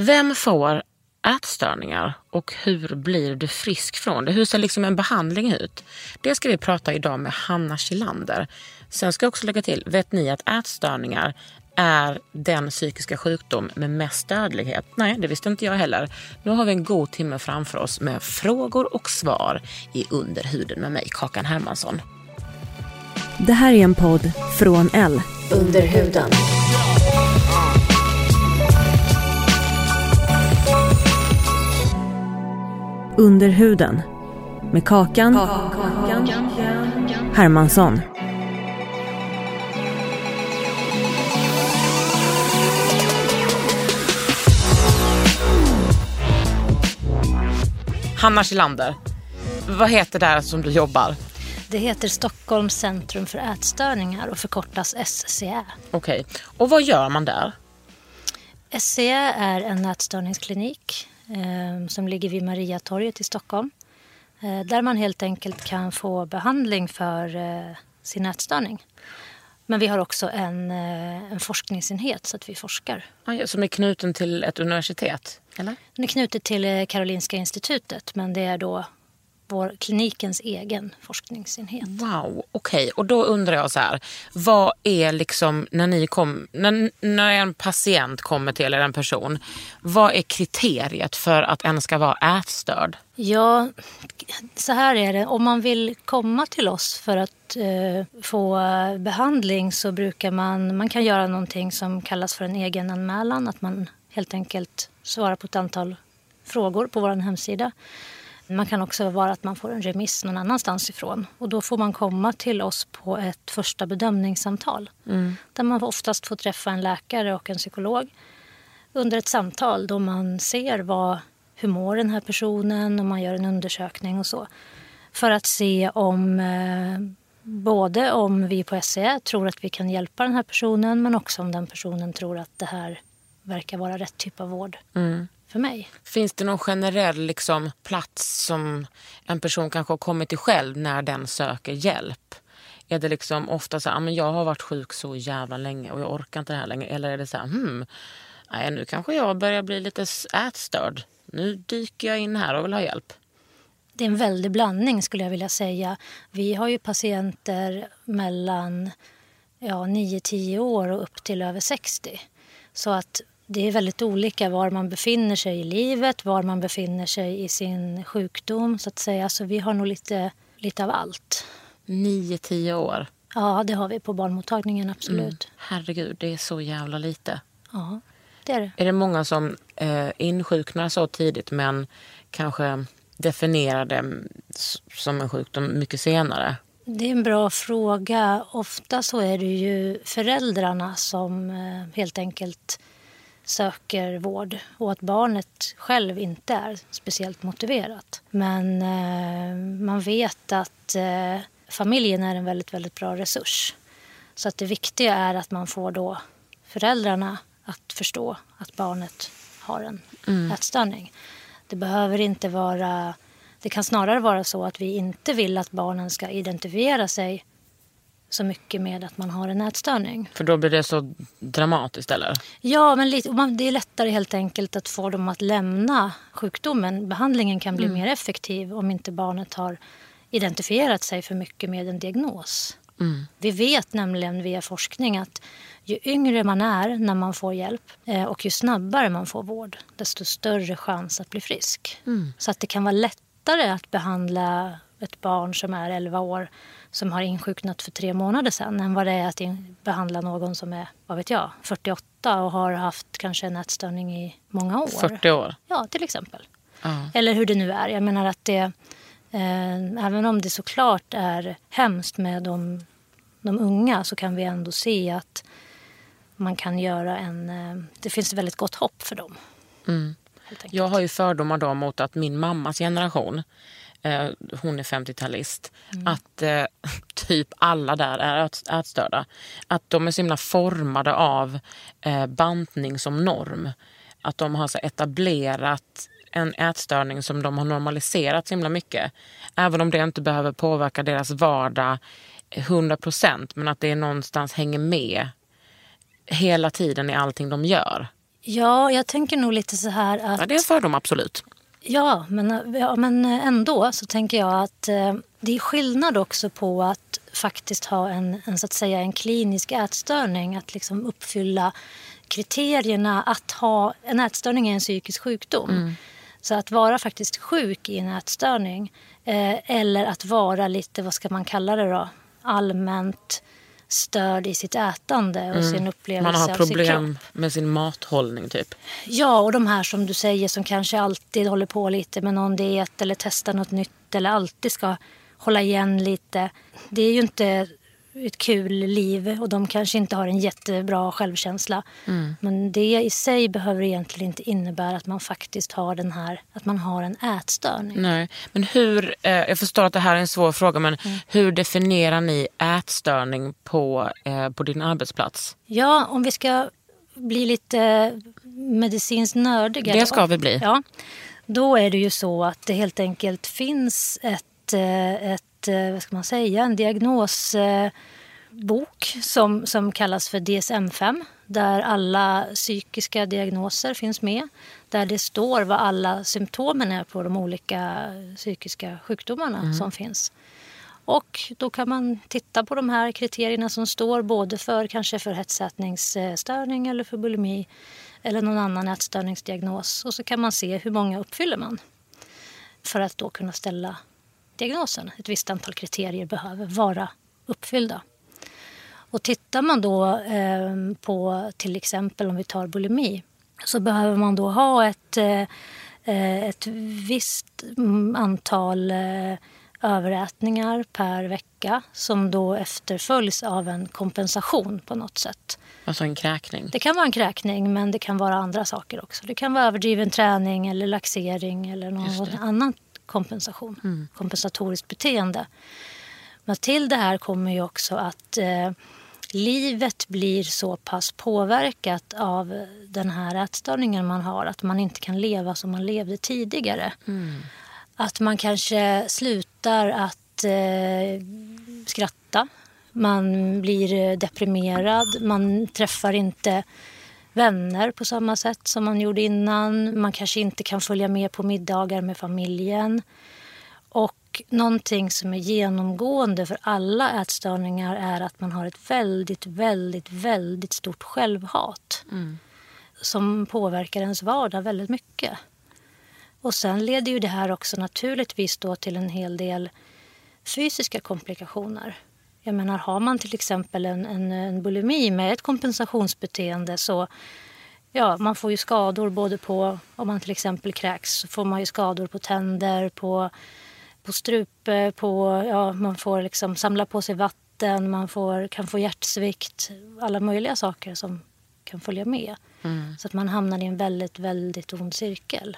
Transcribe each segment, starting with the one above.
Vem får ätstörningar och hur blir du frisk från det? Hur ser liksom en behandling ut? Det ska vi prata idag med Hanna Kilander. Sen ska jag också lägga till, vet ni att ätstörningar är den psykiska sjukdom med mest dödlighet? Nej, det visste inte jag heller. Nu har vi en god timme framför oss med frågor och svar i Under huden med mig, Kakan Hermansson. Det här är en podd från L. Under Under huden. Med Kakan, Hermansson. Hanna Kilander, vad heter det som du jobbar? Det heter Stockholms centrum för ätstörningar och förkortas SCA. Okej, och vad gör man där? SCA är en ätstörningsklinik som ligger vid Mariatorget i Stockholm. Eh, där man helt enkelt kan få behandling för eh, sin ätstörning. Men vi har också en, eh, en forskningsenhet så att vi forskar. Ah, Som är knuten till ett universitet? Eller? Den är knutet till eh, Karolinska institutet men det är då vår klinikens egen forskningsenhet. Wow, okej. Och då undrar jag så här, vad är liksom när ni kom, när, när en patient kommer till er, en person, vad är kriteriet för att en ska vara ätstörd? Ja, så här är det. Om man vill komma till oss för att eh, få eh, behandling så brukar man, man kan göra någonting som kallas för en egenanmälan. Att man helt enkelt svarar på ett antal frågor på vår hemsida. Man kan också vara att man får en remiss någon annanstans ifrån. Och då får man komma till oss på ett första bedömningssamtal. Där man oftast får träffa en läkare och en psykolog under ett samtal då man ser vad, hur mår den här personen och man gör en undersökning och så. För att se om eh, både om vi på SCA tror att vi kan hjälpa den här personen men också om den personen tror att det här verkar vara rätt typ av vård för mig. Finns det någon generell liksom, plats som en person kanske har kommit till själv när den söker hjälp? Är det liksom ofta så här, "Ah, jag har varit sjuk så jävla länge och jag orkar inte det här längre? Eller är det så här, hmm, nej, nu kanske jag börjar bli lite ätstörd. Nu dyker jag in här och vill ha hjälp. Det är en väldig blandning skulle jag vilja säga. Vi har ju patienter mellan ja, 9-10 år och upp till över 60. Så att det är väldigt olika var man befinner sig i livet, var man befinner sig i sin sjukdom så att säga. Så vi har nog lite, lite av allt. 9-10 år. Ja, det har vi på barnmottagningen absolut. Herregud, det är så jävla lite. Ja, det är det. Är det många som eh, insjuknar så tidigt men kanske definierar det som en sjukdom mycket senare? Det är en bra fråga. Ofta så är det ju föräldrarna som eh, helt enkelt söker vård och att barnet själv inte är speciellt motiverat. Men eh, man vet att eh, familjen är en väldigt, väldigt bra resurs. Så att det viktiga är att man får då föräldrarna att förstå att barnet har en ätstörning. Det behöver inte vara... Det kan snarare vara så att vi inte vill att barnen ska identifiera sig så mycket med att man har en ätstörning. För då blir det så dramatiskt eller? Ja, men lite, man- det är lättare helt enkelt att få dem att lämna sjukdomen. Behandlingen kan bli mer effektiv om inte barnet har identifierat sig för mycket med en diagnos. Vi vet nämligen via forskning att ju yngre man är när man får hjälp eh, och ju snabbare man får vård, desto större chans att bli frisk. Så att det kan vara lättare att behandla ett barn som är 11 år som har insjuknat för tre månader sedan än vad det är att behandla någon som är, vad vet jag, 48 och har haft kanske en ätstörning i många år. 40 år. Ja, till exempel. Ja. Eller hur det nu är. Jag menar att det, eh, även om det såklart är hemskt med de, de unga så kan vi ändå se att man kan göra en... Eh, det finns väldigt gott hopp för dem. enkelt. Jag har ju fördomar då mot att min mammas generation, eh, hon är 50-talist, att eh, typ alla där är ät- ätstörda. Att de är så himla formade av eh, bantning som norm. Att de har så etablerat en ätstörning som de har normaliserat så himla mycket. Även om det inte behöver påverka deras vardag 100 procent, men att det någonstans hänger med hela tiden i allting de gör. Ja, jag tänker nog lite så här att... Ja, det är en fördom, absolut. Ja, men, ja, men ändå så tänker jag att eh, det är skillnad också på att faktiskt ha en, en, så att säga, en klinisk ätstörning. Att liksom uppfylla kriterierna att ha... En ätstörning är en psykisk sjukdom. Så att vara faktiskt sjuk i en ätstörning eh, eller att vara lite, vad ska man kalla det då, allmänt störd i sitt ätande och sin upplevelse Man har problem med sin mathållning typ. Ja, och de här som du säger som kanske alltid håller på lite med någon diet eller testar något nytt eller alltid ska hålla igen lite. Det är ju inte ett kul liv och de kanske inte har en jättebra självkänsla. Men det i sig behöver egentligen inte innebära att man faktiskt har den här, att man har en ätstörning. Nej. Men hur, eh, jag förstår att det här är en svår fråga, men Mm. hur definierar ni ätstörning på, eh, på din arbetsplats? Ja, om vi ska bli lite medicinskt nördiga. Det då. ska vi bli. Ja, då är det ju så att det helt enkelt finns ett, eh, ett eh, vad ska man säga, en diagnosbok som, som kallas för DSM-5 där alla psykiska diagnoser finns med. Där det står vad alla symptomen är på de olika psykiska sjukdomarna som finns. Och då kan man titta på de här kriterierna som står både för kanske för hetsätningsstörning eller för bulimi eller någon annan ätstörningsdiagnos. Och så kan man se hur många uppfyller man för att då kunna ställa diagnosen. Ett visst antal kriterier behöver vara uppfyllda. Och tittar man då eh, på till exempel om vi tar bulimi så behöver man då ha ett, eh, ett visst antal eh, överätningar per vecka som då efterföljs av en kompensation på något sätt. Alltså en kräkning. Det kan vara en kräkning men det kan vara andra saker också. Det kan vara överdriven träning eller laxering eller någon annan kompensation. Kompensatoriskt beteende. Men till det här kommer ju också att eh, livet blir så pass påverkat av den här ätstörningen man har att man inte kan leva som man levde tidigare. Att man kanske slutar att eh, skratta. Man blir eh, deprimerad. Man träffar inte vänner på samma sätt som man gjorde innan. Man kanske inte kan följa med på middagar med familjen. Och någonting som är genomgående för alla ätstörningar är att man har ett väldigt, väldigt, väldigt stort självhat. Som påverkar ens vardag väldigt mycket. Och sen leder ju det här också naturligtvis då till en hel del fysiska komplikationer. Jag menar, har man till exempel en, en, en bulimi med ett kompensationsbeteende så ja, man får ju skador både på, om man till exempel kräks, så får man ju skador på tänder, på, på strupe, på, ja, man får liksom samla på sig vatten, man får, kan få hjärtsvikt, alla möjliga saker som kan följa med. Så att man hamnar i en väldigt, väldigt ond cirkel.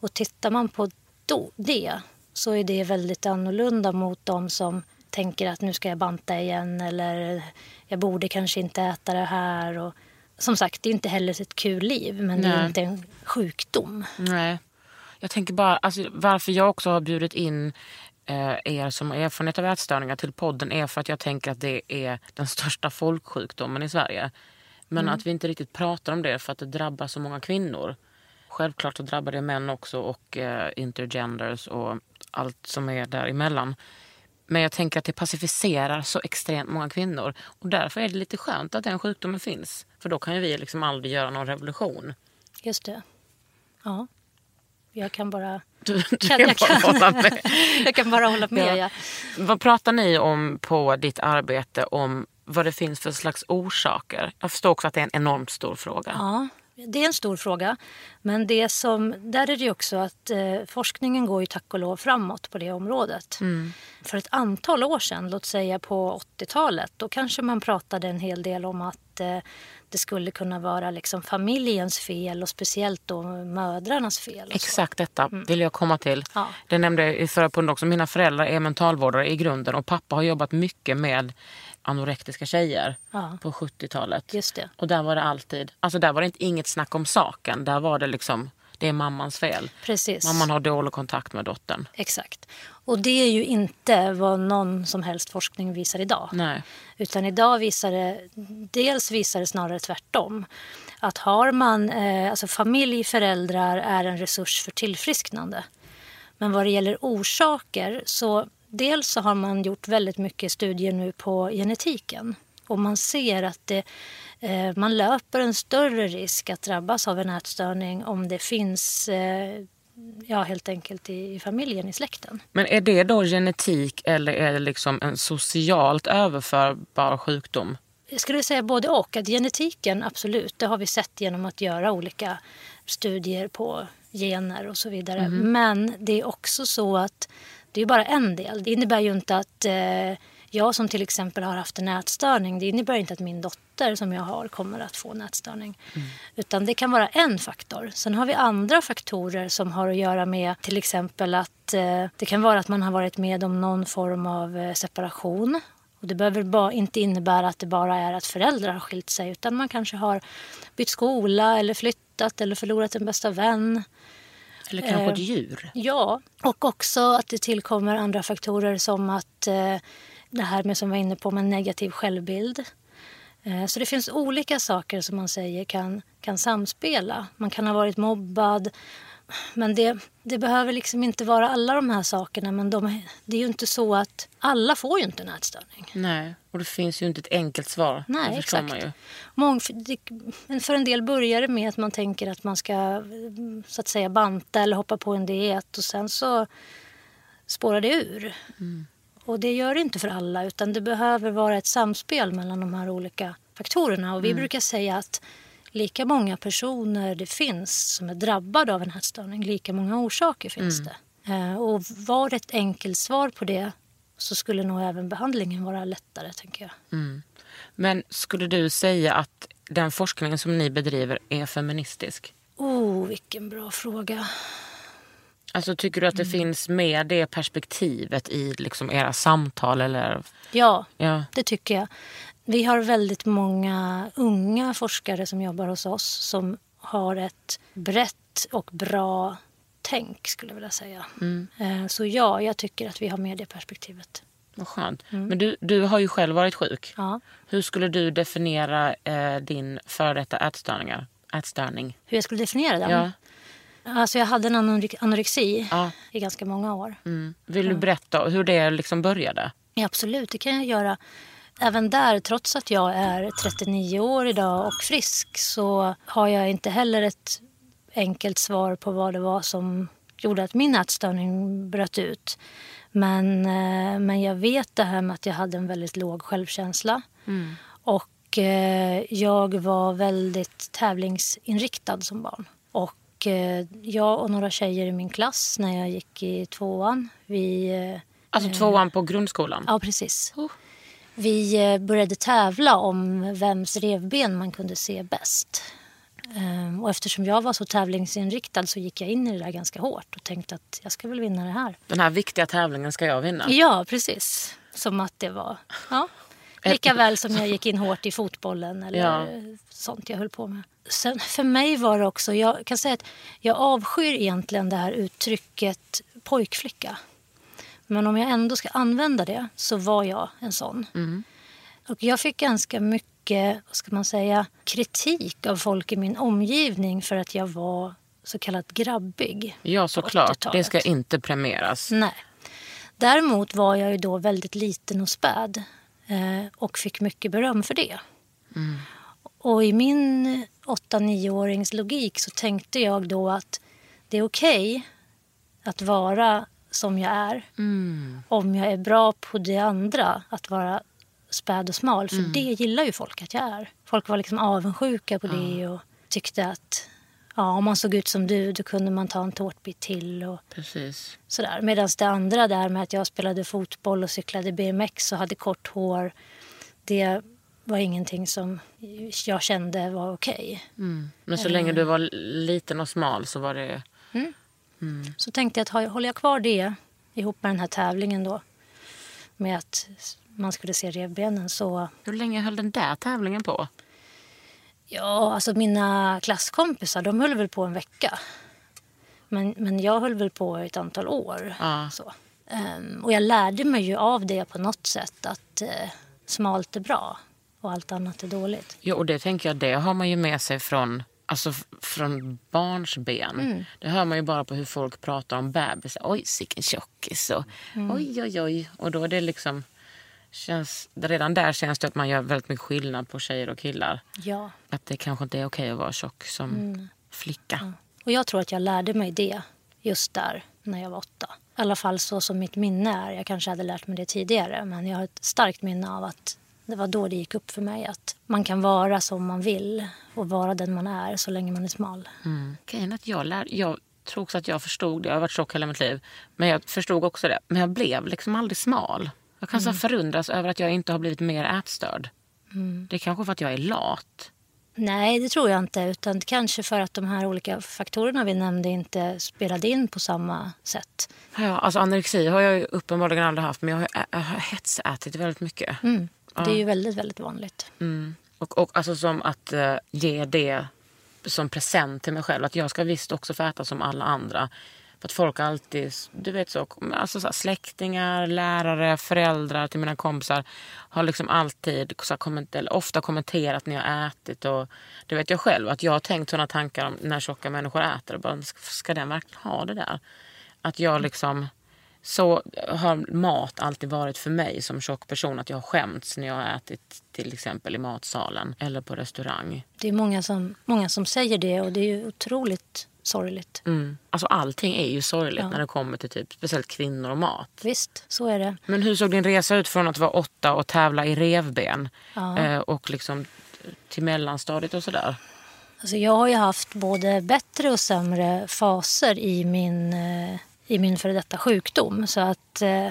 Och tittar man på då, det så är det väldigt annorlunda mot de som tänker att nu ska jag banta igen eller jag borde kanske inte äta det här. Och, som sagt, det är inte heller ett kul liv men det är Nej. inte en sjukdom. Nej. Jag tänker bara, alltså, varför jag också har bjudit in eh, er som har erfarenhet av ätstörningar till podden är för att jag tänker att det är den största folksjukdomen i Sverige. Men att vi inte riktigt pratar om det för att det drabbar så många kvinnor. Självklart så drabbar det män också och eh, intergenders och allt som är däremellan. Men jag tänker att det pacificerar så extremt många kvinnor. Och därför är det lite skönt att den sjukdomen finns. För då kan ju vi liksom aldrig göra någon revolution. Just det. Ja. Jag kan bara, Du, du kan, jag, bara kan, hålla med. jag kan bara hålla med. Ja. Ja. Vad pratar ni om på ditt arbete om vad det finns för slags orsaker? Jag förstår också att det är en enormt stor fråga. Ja, det är en stor fråga. Men det som, där är det också att eh, forskningen går ju tack och lov framåt på det området. För ett antal år sedan, låt säga på 80-talet, då kanske man pratade en hel del om att eh, det skulle kunna vara liksom familjens fel och speciellt då mödrarnas fel. så. Exakt detta vill jag komma till. Ja. Det nämnde jag i förra podden också. Mina föräldrar är mentalvårdare i grunden och pappa har jobbat mycket med anorektiska tjejer Ja. på 70-talet. Just det. Och där var det alltid, alltså där var det inte inget snack om saken. Där var det liksom, det är mammans fel. Precis. Mamman har dålig kontakt med dottern. Exakt. Och det är ju inte vad någon som helst forskning visar idag. Nej. Utan idag visar det, dels visar det snarare tvärtom. Att har man, eh, alltså familj, föräldrar är en resurs för tillfrisknande. Men vad det gäller orsaker så dels så har man gjort väldigt mycket studier nu på genetiken. Och man ser att det, eh, man löper en större risk att drabbas av en ätstörning om det finns eh, ja, helt enkelt i, familjen, i släkten. Men är det då genetik eller är det liksom en socialt överförbar sjukdom? Jag skulle säga både och. Att genetiken, absolut, det har vi sett genom att göra olika studier på gener och så vidare. Men det är också så att det är bara en del. Det innebär ju inte att eh, jag som till exempel har haft en ätstörning, det innebär inte att min dotter som jag har kommer att få en ätstörning. Utan det kan vara en faktor. Sen har vi andra faktorer som har att göra med till exempel att eh, det kan vara att man har varit med om någon form av eh, separation. Och det behöver bara, inte innebära att det bara är att föräldrar har skilt sig utan man kanske har bytt skola eller flyttat eller förlorat en bästa vän. Eller kanske Eh, ett djur? Ja, och också att det tillkommer andra faktorer som att eh, det här med som vi var inne på med negativ självbild. Eh, så det finns olika saker som man säger kan, kan samspela. Man kan ha varit mobbad. Men det, det behöver liksom inte vara alla de här sakerna. Men de, det är ju inte så att alla får ju inte en ätstörning. Nej, och det finns ju inte ett enkelt svar. Nej, exakt. man ju. Mång, det, för en del börjar det med att man tänker att man ska mm, så att säga banta eller hoppa på en diet och sen så spårar det ur. Och det gör det inte för alla utan det behöver vara ett samspel mellan de här olika faktorerna. Och vi brukar säga att lika många personer det finns som är drabbade av en ätstörning, lika många orsaker finns det. Eh, Och var ett enkelt svar på det så skulle nog även behandlingen vara lättare tänker jag. Men skulle du säga att den forskningen som ni bedriver är feministisk? Oh, vilken bra fråga. Alltså tycker du att det Mm. finns med det perspektivet i liksom era samtal? Eller? Ja, Ja. det tycker jag. Vi har väldigt många unga forskare som jobbar hos oss som har ett brett och bra tänk, skulle jag vilja säga. Eh, Så ja, jag tycker att vi har med det perspektivet. Vad skönt. Mm. Men du, du har ju själv varit sjuk. Ja. Hur skulle du definiera eh, din före detta ätstörningar? ätstörning? Hur jag skulle definiera den? Ja. Alltså jag hade en anorexi Ja. i ganska många år. Mm. Vill du berätta hur det liksom började? Ja, absolut, det kan jag göra. Även där, trots att jag är 39 år idag och frisk så har jag inte heller ett enkelt svar på vad det var som gjorde att min ätstörning bröt ut. Men, eh, men jag vet det här med att jag hade en väldigt låg självkänsla. Och eh, jag var väldigt tävlingsinriktad som barn. Och eh, jag och några tjejer i min klass när jag gick i tvåan, vi Alltså tvåan på grundskolan? Ja, precis. Vi eh, började tävla om vems revben man kunde se bäst. Ehm, Och eftersom jag var så tävlingsinriktad så gick jag in i det där ganska hårt och tänkte att jag ska väl vinna det här. Den här viktiga tävlingen ska jag vinna. Ja, precis. Som att det var... Ja. Lika väl som jag gick in hårt i fotbollen eller Ja. sånt jag höll på med. Sen för mig var det också... Jag kan säga att jag avskyr egentligen det här uttrycket pojkflicka. Men om jag ändå ska använda det så var jag en sån. Och jag fick ganska mycket, vad ska man säga, kritik av folk i min omgivning för att jag var så kallat grabbig. Ja, såklart. Det 80-talet. ska inte premieras. Nej. Däremot var jag ju då väldigt liten och späd eh, och fick mycket beröm för det. Och i min 8-9-årings logik så tänkte jag då att det är okej att vara som jag är om jag är bra på det andra, att vara späd och smal. För det gillar ju folk att jag är. Folk var liksom avundsjuka på det och tyckte att ja, om man såg ut som du, då kunde man ta en tårtbit till. Och Precis. sådär. Medan det andra där med att jag spelade fotboll och cyklade BMX och hade kort hår, det var ingenting som jag kände var okej. Men så länge du var liten och smal så var det... Så tänkte jag att håller jag kvar det ihop med den här tävlingen då, med att man skulle se revbenen så Hur länge höll den där tävlingen på? Ja, alltså mina klasskompisar de höll väl på en vecka. Men, men jag höll väl på ett antal år. Ja. Så. Ehm, och jag lärde mig ju av det på något sätt att eh, smalt är bra och allt annat är dåligt. Jo, och det tänker jag, det har man ju med sig från, alltså, från barns ben. Det hör man ju bara på hur folk pratar om bebisar. Oj, sicken tjockis. Och, Oj, oj, oj. Och då är det liksom... Känns, redan där känns det att man gör väldigt mycket skillnad på tjejer och killar. Ja. Att det kanske inte är okej att vara tjock som flicka. Och jag tror att jag lärde mig det just där när jag var åtta. I alla fall så som mitt minne är. Jag kanske hade lärt mig det tidigare men jag har ett starkt minne av att det var då det gick upp för mig att man kan vara som man vill och vara den man är så länge man är smal. Mm. Grejen att jag, lär, jag tror också att jag förstod det. Jag har varit tjock hela mitt liv. Men jag förstod också det. Men jag blev liksom aldrig smal. Jag kan så här förundras över att jag inte har blivit mer ätstörd. Det är kanske för att jag är lat. Nej, det tror jag inte. Utan kanske för att de här olika faktorerna vi nämnde inte spelade in på samma sätt. Ja, alltså anorexi har jag uppenbarligen aldrig haft. Men jag har, jag har hetsätit väldigt mycket. Det är ju väldigt, väldigt vanligt. Mm. Och, och alltså som att eh, ge det som present till mig själv. Att jag ska visst också få äta som alla andra. För att folk alltid, du vet så, alltså så släktingar, lärare, föräldrar till mina kompisar har liksom alltid, så komment, eller ofta kommenterat när jag har ätit. Och det vet jag själv, att jag har tänkt sådana tankar om när tjocka människor äter. Och bara, ska- ska den verkligen ha det där? Att jag liksom, så har mat alltid varit för mig som tjock person. Att jag har skämts när jag har ätit till exempel i matsalen eller på restaurang. Det är många som, många som säger det och det är ju otroligt sorgligt. Mm. Alltså allting är ju sorgligt Ja. när det kommer till typ speciellt kvinnor och mat. Visst, så är det. Men hur såg din resa ut från att vara åtta och tävla i revben eh, och liksom till mellanstadiet och sådär? Alltså jag har ju haft både bättre och sämre faser i min, eh, i min före detta sjukdom. Så att eh,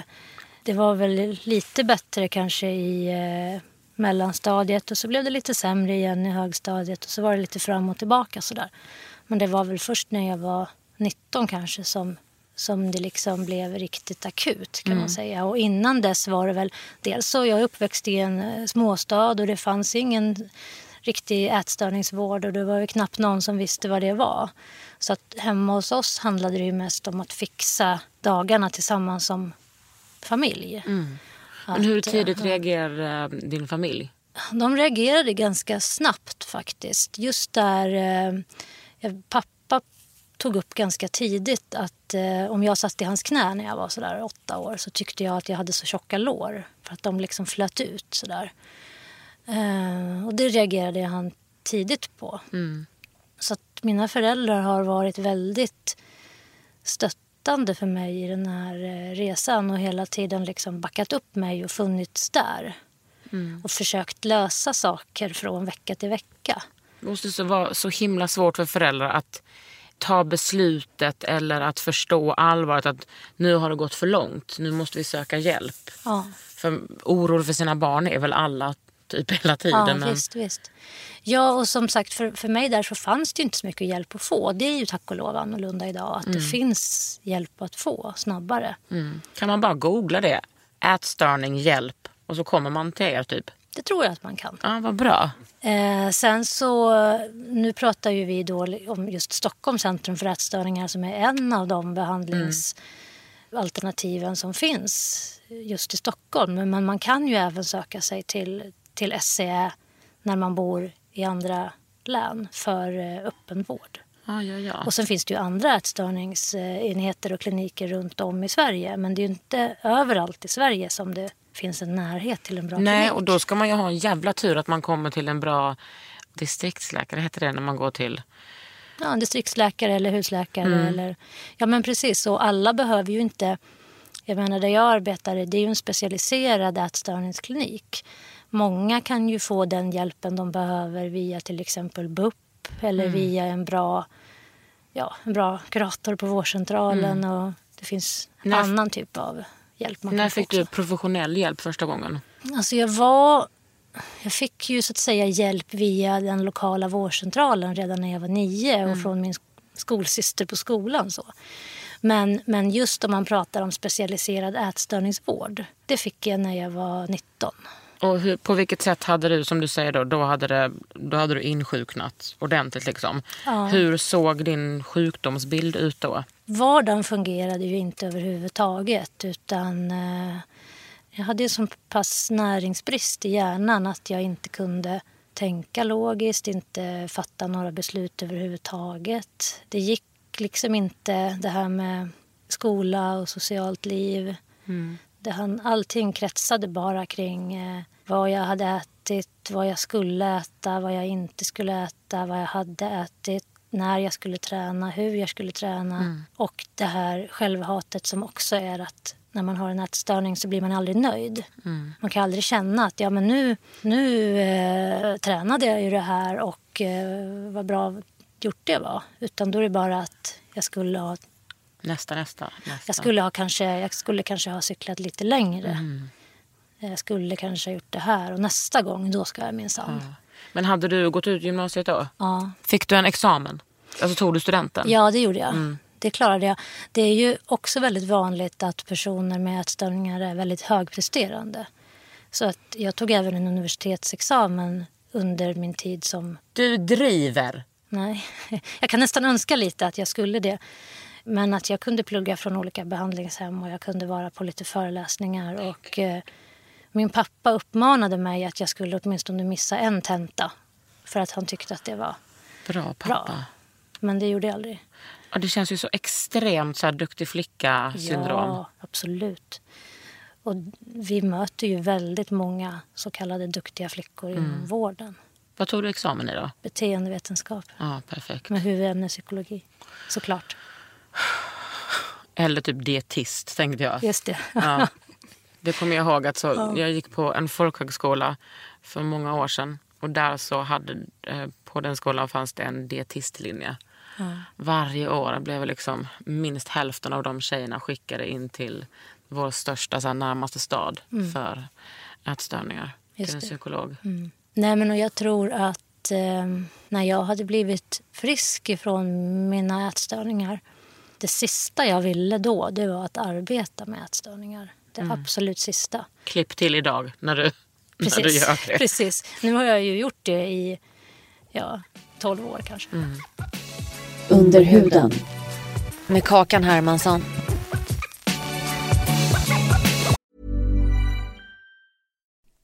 det var väl lite bättre kanske i eh, mellanstadiet och så blev det lite sämre igen i högstadiet och så var det lite fram och tillbaka sådär. Men det var väl först när jag var 19 kanske som, som det liksom blev riktigt akut kan man säga. Och innan dess var det väl, dels så jag uppväxt i en eh, småstad och det fanns ingen riktig ätstörningsvård och det var ju knappt någon som visste vad det var. Så att hemma hos oss handlade det ju mest om att fixa dagarna tillsammans som familj. Men hur Att, eh, tidigt reagerade eh, din familj? De reagerade ganska snabbt faktiskt. Just där eh, pappa tog upp ganska tidigt att eh, om jag satt i hans knä när jag var sådär åtta år så tyckte jag att jag hade så tjocka lår för att de liksom flöt ut sådär. Eh, och det reagerade han tidigt på. Så att mina föräldrar har varit väldigt stöttande för mig i den här eh, resan och hela tiden liksom backat upp mig och funnits där. Och försökt lösa saker från vecka till vecka. Det måste så vara så himla svårt för föräldrar att ta beslutet eller att förstå allvaret att nu har det gått för långt, nu måste vi söka hjälp. Ja, För oro för sina barn är väl alla typ hela tiden. ja men... visst, visst. Ja, och som sagt för, för mig där så fanns det inte så mycket hjälp att få. Det är ju tack och lov annorlunda idag att det finns hjälp att få snabbare. Mm. Kan man bara googla det? Ätstörning, hjälp. Och så kommer man till er typ. Det tror jag att man kan. Ja, vad bra. Eh, sen så, nu pratar ju vi då om just Stockholms centrum för ätstörningar som är en av de behandlingsalternativen som finns just i Stockholm. Men man kan ju även söka sig till, till SCE när man bor i andra län för eh, öppenvård. Ja, ja, ja. Och sen finns det ju andra ätstörningsenheter och kliniker runt om i Sverige. Men det är ju inte överallt i Sverige som det finns en närhet till en bra Nej, klinik. och då ska man ju ha en jävla tur att man kommer till en bra distriktsläkare, heter det när man går till... Ja, en distriktsläkare eller husläkare. Mm. Eller, ja, men precis. Och alla behöver ju inte... Jag menar, där jag arbetar, det är ju en specialiserad ätstörningsklinik. Många kan ju få den hjälpen de behöver via till exempel BUP eller Mm. via en bra, ja, en bra kurator på vårdcentralen. Och det finns Mm. När- annan typ av hjälp man När fick också. du professionell hjälp första gången? Alltså jag var... Jag fick ju så att säga hjälp via den lokala vårdcentralen redan när jag var nio och från min skolsyster på skolan. Så. Men, men just om man pratar om specialiserad ätstörningsvård, det fick jag när jag var 19. Och hur, på vilket sätt hade du, som du säger då, då hade, det, då hade du insjuknat ordentligt liksom. Hur såg din sjukdomsbild ut då? Vardagen fungerade ju inte överhuvudtaget utan eh, jag hade ju så pass näringsbrist i hjärnan att jag inte kunde tänka logiskt, inte fatta några beslut överhuvudtaget. Det gick liksom inte det här med skola och socialt liv. Det han, allting kretsade bara kring eh, vad jag hade ätit, vad jag skulle äta, vad jag inte skulle äta, vad jag hade ätit, när jag skulle träna, hur jag skulle träna. Och det här självhatet som också är att när man har en ätstörning så blir man aldrig nöjd. Man kan aldrig känna att ja, men nu, nu eh, tränade jag ju det här och eh, vad bra gjort det var. Utan då är det bara att jag skulle ha Nästa, nästa, nästa. jag skulle, ha kanske, jag skulle kanske ha cyklat lite längre. Jag skulle kanske ha gjort det här och nästa gång då ska jag minsann. Men hade du gått ut gymnasiet då? Ja. Fick du en examen? Alltså tog du studenten? ja, det gjorde jag. Det klarade jag. Det är ju också väldigt vanligt att personer med ätstörningar är väldigt högpresterande. Så att jag tog även en universitetsexamen under min tid som Du driver! Nej, jag kan nästan önska lite att jag skulle det. Men att jag kunde plugga från olika behandlingshem och jag kunde vara på lite föreläsningar. Och, eh, min pappa uppmanade mig att jag skulle åtminstone missa en tenta. För att han tyckte att det var Bra pappa. bra. Men det gjorde jag aldrig. Ja, det känns ju så extremt så här, duktig flicka-syndrom. Ja, absolut. Och vi möter ju väldigt många så kallade duktiga flickor inom Mm. vården. Vad tog du examen i då? Beteendevetenskap Ja, perfekt. med huvudämne psykologi. Såklart. Eller typ dietist tänkte jag. Just det. Ja. Det kommer jag ihåg att så, jag gick på en folkhögskola för många år sedan. Och där så hade, eh, på den skolan fanns det en dietistlinje. Varje år blev liksom minst hälften av de tjejerna skickade in till vår största så här, närmaste stad för ätstörningar. Mm. Just till en det. psykolog. Nej, men och jag tror att eh, när jag hade blivit frisk ifrån mina ätstörningar det sista jag ville då det var att arbeta med ätstörningar. Det Mm. absolut sista. Klipp till idag när du, när du Precis. gör det. Precis. Nu har jag ju gjort det i ja, 12 år kanske. Mm. Under huden. Med Kakan Hermansson.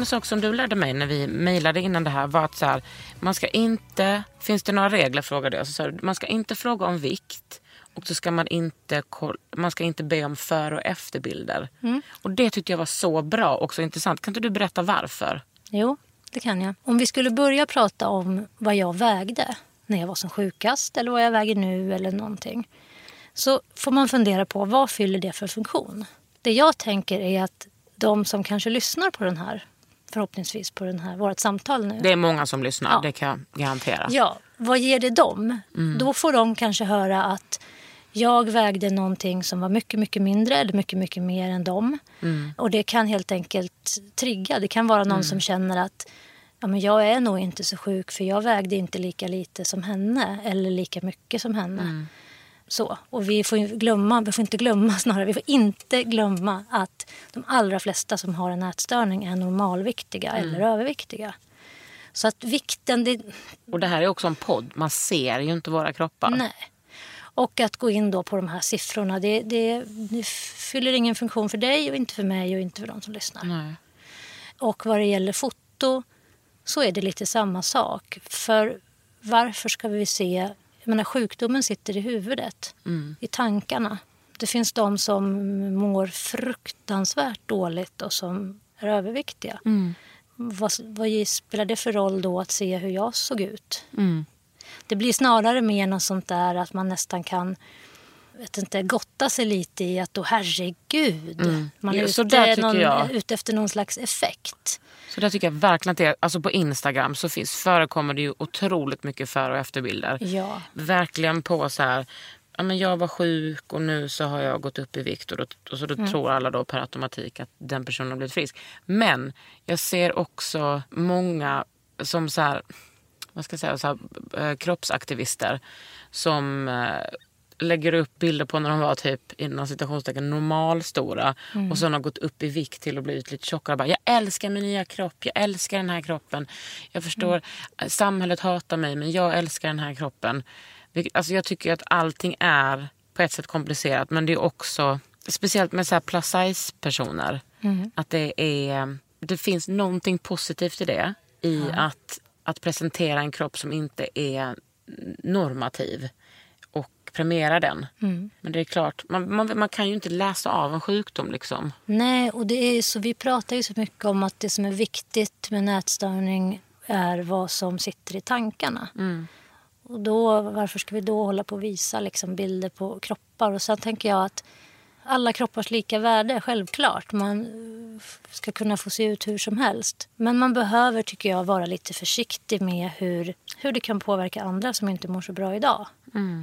En sak som du lärde mig när vi mejlade innan det här var att så här, man ska inte, finns det några regler frågade jag. Så du, man ska inte fråga om vikt och så ska man inte, man ska inte be om före och efterbilder. Och det tyckte jag var så bra och så intressant. Kan inte du berätta varför? Jo, det kan jag. Om vi skulle börja prata om vad jag vägde när jag var som sjukast eller vad jag väger nu eller någonting. Så får man fundera på vad fyller det för funktion? Det jag tänker är att de som kanske lyssnar på den här, förhoppningsvis på den här, vårt samtal nu. Det är många som lyssnar, Ja. det kan jag garantera. Ja, vad ger det dem? Mm. Då får de kanske höra att jag vägde någonting som var mycket, mycket mindre eller mycket, mycket mer än dem. Mm. Och det kan helt enkelt trigga. Det kan vara någon som känner att ja, men jag är nog inte så sjuk för jag vägde inte lika lite som henne eller lika mycket som henne. Så. Och vi får, glömma, vi får inte glömma snarare, vi får inte glömma att de allra flesta som har en ätstörning är normalviktiga Mm. eller överviktiga. Så att vikten, det, Och det här är också en podd, man ser ju inte våra kroppar. Nej. Och att gå in då på de här siffrorna, det, det, det fyller ingen funktion för dig och inte för mig och inte för de som lyssnar. Nej. Och vad det gäller foto så är det lite samma sak. För varför ska vi se... Jag menar, sjukdomen sitter i huvudet, i tankarna. Det finns de som mår fruktansvärt dåligt och som är överviktiga. Vad, vad spelar det för roll då att se hur jag såg ut? Det blir snarare mer något sånt där att man nästan kan vet inte, gotta sig lite i att då herregud, man är ute, någon, ute efter någon slags effekt. Så där tycker jag verkligen att det är, alltså på Instagram så finns, förekommer det ju otroligt mycket före och efterbilder. Ja. Verkligen på så här, ja men jag var sjuk och nu så har jag gått upp i vikt och, då, och så då Mm. tror alla då per automatik att den personen har blivit frisk. Men jag ser också många som så här, vad ska jag säga, så här, eh, kroppsaktivister som eh, lägger upp bilder på när de var typ inom citationstecken normalstora och sen har gått upp i vikt till att blivit lite tjockare. Bara, jag älskar min nya kropp, jag älskar den här kroppen. Jag förstår, eh, samhället hatar mig men jag älskar den här kroppen. Alltså jag tycker att allting är på ett sätt komplicerat men det är också, speciellt med så här plus size personer, att det är, det finns någonting positivt i det. I att, att presentera en kropp som inte är normativ och premiera den. Men det är klart, man, man, man kan ju inte läsa av en sjukdom liksom. Nej, och det är så, vi pratar ju så mycket om att det som är viktigt med nätstörning är vad som sitter i tankarna. Och då, varför ska vi då hålla på och visa liksom bilder på kroppar? Och sen tänker jag att alla kroppars lika värde, självklart. Man eh, ska kunna få se ut hur som helst. Men man behöver, tycker jag, vara lite försiktig med hur, hur det kan påverka andra som inte mår så bra idag.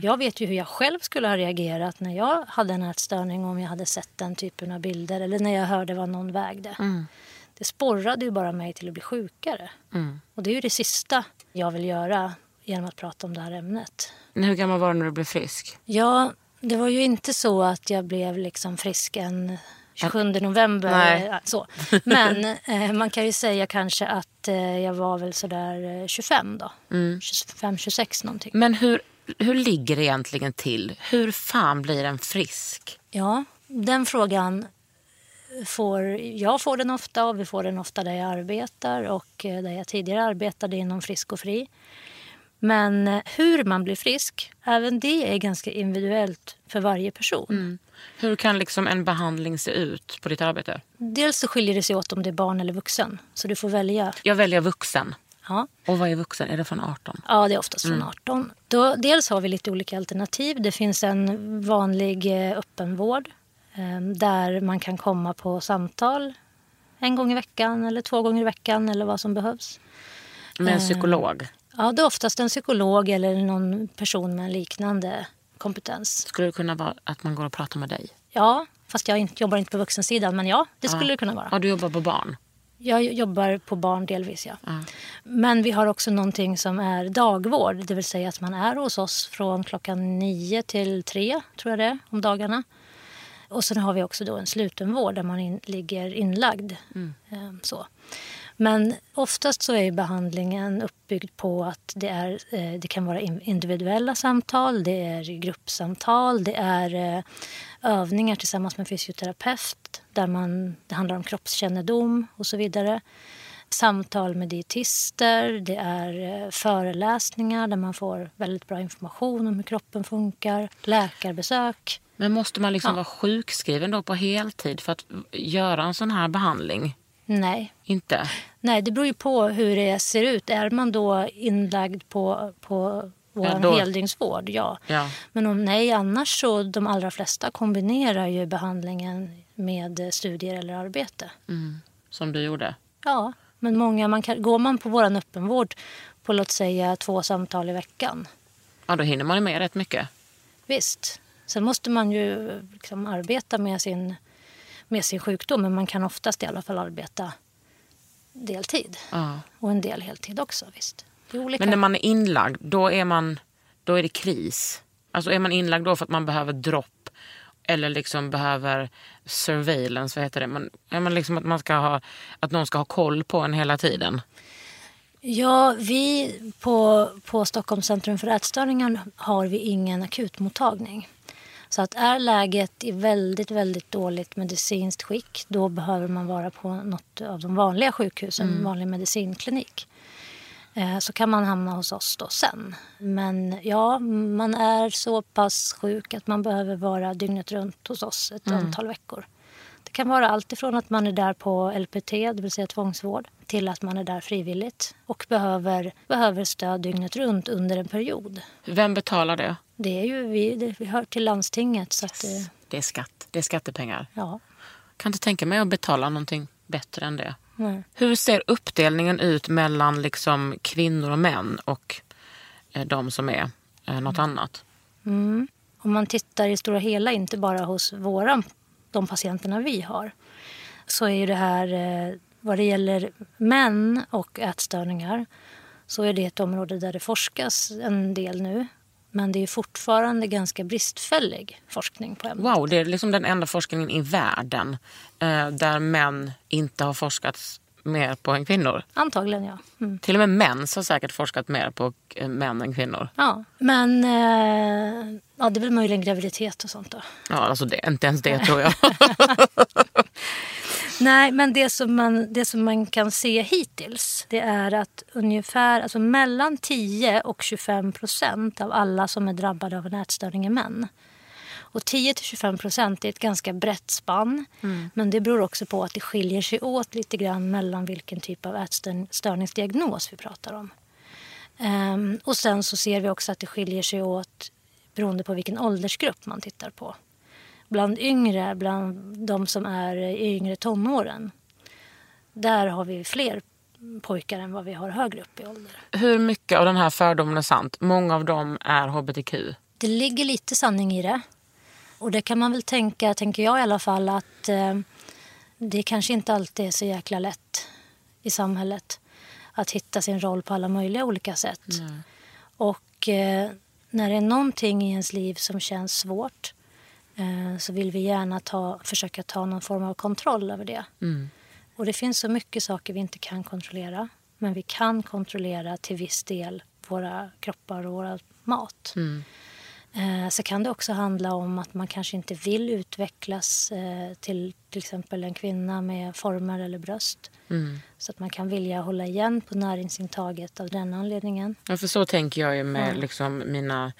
Jag vet ju hur jag själv skulle ha reagerat när jag hade en ätstörning om jag hade sett den typen av bilder eller när jag hörde vad någon vägde. Det sporrade ju bara mig till att bli sjukare. Och det är ju det sista jag vill göra genom att prata om det här ämnet. Hur gammal var du när du blev frisk? Ja, det var ju inte så att jag blev liksom frisk en 27 november. Nej. eh, Så. Men eh, man kan ju säga kanske att eh, jag var väl sådär eh, 25 då. 25-26 någonting. Men hur, hur ligger det egentligen till? Hur fan blir en frisk? Ja, den frågan får jag får den ofta och vi får den ofta där jag arbetar och eh, där jag tidigare arbetade inom Frisk och Fri. Men hur man blir frisk, även det är ganska individuellt för varje person. Hur kan liksom en behandling se ut på ditt arbete? Dels så skiljer det sig åt om det är barn eller vuxen. Så du får välja. Jag väljer vuxen. Ja, Och vad är vuxen? Är det från 18? ja det är oftast från 18. Då, dels har vi lite olika alternativ. Det finns en vanlig eh, öppenvård eh, där man kan komma på samtal en gång i veckan eller två gånger i veckan eller vad som behövs. Med en psykolog? Ja, det är oftast en psykolog eller någon person med liknande kompetens. Skulle det kunna vara att man går och pratar med dig? Ja, fast jag jobbar inte på vuxensidan. Men ja, det skulle det kunna vara. Ja, du jobbar på barn? Jag jobbar på barn delvis, ja. Men vi har också någonting som är dagvård. Det vill säga att man är hos oss från klockan nio till tre, tror jag det är, om dagarna. Och sen har vi också då en slutenvård där man in, ligger inlagd. Eh, så. Men oftast så är behandlingen uppbyggd på att det, är, eh, det kan vara in- individuella samtal, det är gruppsamtal, det är eh, övningar tillsammans med fysioterapeut där man, det handlar om kroppskännedom och så vidare. Samtal med dietister, det är eh, föreläsningar där man får väldigt bra information om hur kroppen funkar, läkarbesök. Men måste man liksom Ja. vara sjukskriven då på heltid för att göra en sån här behandling? Nej, Inte? Nej, det beror ju på hur det ser ut. Är man då inlagd på, på vår Ja, då- heldygnsvård, ja. Ja. Men om nej, annars så de allra flesta kombinerar ju behandlingen med studier eller arbete. Som du gjorde? Ja, men många, man kan, går man på vår öppenvård på låt säga två samtal i veckan, Ja, då hinner man ju med rätt mycket. visst. Sen måste man ju liksom arbeta med sin, med sin sjukdom, men man kan oftast i alla fall arbeta deltid. Ja. Och en del heltid också, visst. Men när man är inlagd, då är, man, då är det kris. Alltså är man inlagd då för att man behöver dropp eller liksom behöver surveillance, vad heter det? Man, är man liksom att, man ska ha, att någon ska ha koll på en hela tiden? Ja, vi på, på Stockholms centrum för ätstörningar har vi ingen akutmottagning. Så att är läget i väldigt, väldigt dåligt medicinskt skick då behöver man vara på något av de vanliga sjukhusen, en vanlig medicinklinik. Eh, Så kan man hamna hos oss då sen. Men ja, man är så pass sjuk att man behöver vara dygnet runt hos oss ett antal veckor. Det kan vara allt ifrån att man är där på LPT, det vill säga tvångsvård, till att man är där frivilligt och behöver, behöver stöd dygnet runt under en period. Vem betalar det? Det är ju vi, det, vi hör till landstinget. Så att, det- Det är skatt. Det är skattepengar. ja, Kan inte tänka mig att betala någonting bättre än det. nej. Hur ser uppdelningen ut mellan liksom kvinnor och män och eh, de som är eh, något annat? Om man tittar i stora hela, inte bara hos våra, de patienterna vi har, så är ju det här, eh, vad det gäller män och ätstörningar, så är det ett område där det forskas en del nu. Men det är fortfarande ganska bristfällig forskning på ämnet. Wow, det är liksom den enda forskningen i världen eh, där män inte har forskats mer på än kvinnor. Antagligen, ja. Mm. Till och med män har säkert forskat mer på eh, män än kvinnor. ja. Men eh, ja, det är väl möjligen graviditet och sånt då. Ja, alltså det, inte ens det tror jag. Nej, men det som, man, det som man kan se hittills det är att ungefär alltså mellan 10 och 25 procent av alla som är drabbade av en ätstörning är män. Och 10 till 25 procent är ett ganska brett spann. Men det beror också på att det skiljer sig åt lite grann mellan vilken typ av ätstörningsdiagnos vi pratar om. Ehm, och sen så ser vi också att det skiljer sig åt beroende på vilken åldersgrupp man tittar på. Bland yngre, bland de som är i yngre tonåren, där har vi fler pojkar än vad vi har högre upp i ålder. Hur mycket av den här fördomen är sant? Många av dem är hbtq. Det ligger lite sanning i det. Och det kan man väl tänka, tänker jag i alla fall, att eh, det kanske inte alltid är så jäkla lätt i samhället att hitta sin roll på alla möjliga olika sätt. Och eh, när det är någonting i ens liv som känns svårt så vill vi gärna ta, försöka ta någon form av kontroll över det. Och det finns så mycket saker vi inte kan kontrollera. Men vi kan kontrollera till viss del våra kroppar och våra mat. Eh, Så kan det också handla om att man kanske inte vill utvecklas eh, till till exempel en kvinna med former eller bröst. Så att man kan vilja hålla igen på näringsintaget av den anledningen. Ja, för så tänker jag ju med liksom mina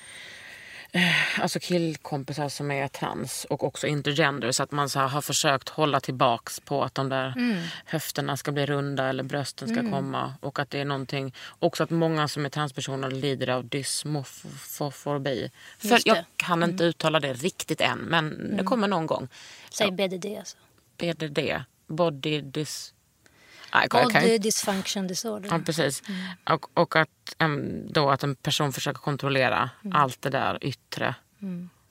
eh, alltså killkompisar som är trans och också intergender. Så att man så här har försökt hålla tillbaks på att de där höfterna ska bli runda eller brösten ska komma. Och att det är någonting, också att många som är transpersoner lider av dysmofobi. För jag kan inte uttala det riktigt än, men det kommer någon gång. Säg BDD alltså. BDD, body dys... Body dysfunction disorder. Ja, precis. Och, och att, em, då att en person försöker kontrollera allt det där yttre.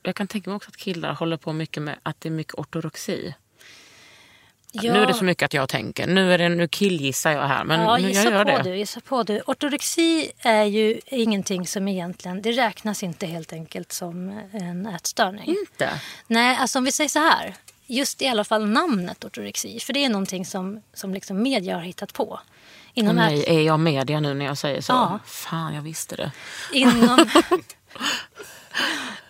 Jag kan tänka mig också att killar håller på mycket med att det är mycket ortodoxi. Ja. Nu är det så mycket att jag tänker. Nu, är det, nu killgissar jag här, men Ja, nu gissa jag gör på det. du, gissa på du. Ortorexi är ju ingenting som egentligen, det räknas inte helt enkelt som en ätstörning. Inte? Nej, alltså om vi säger så här. Just i alla fall namnet ortorexi, för det är någonting som, som liksom media har hittat på. Inom, nej, ät, är jag media nu när jag säger så? Ja. Fan, jag visste det. inom,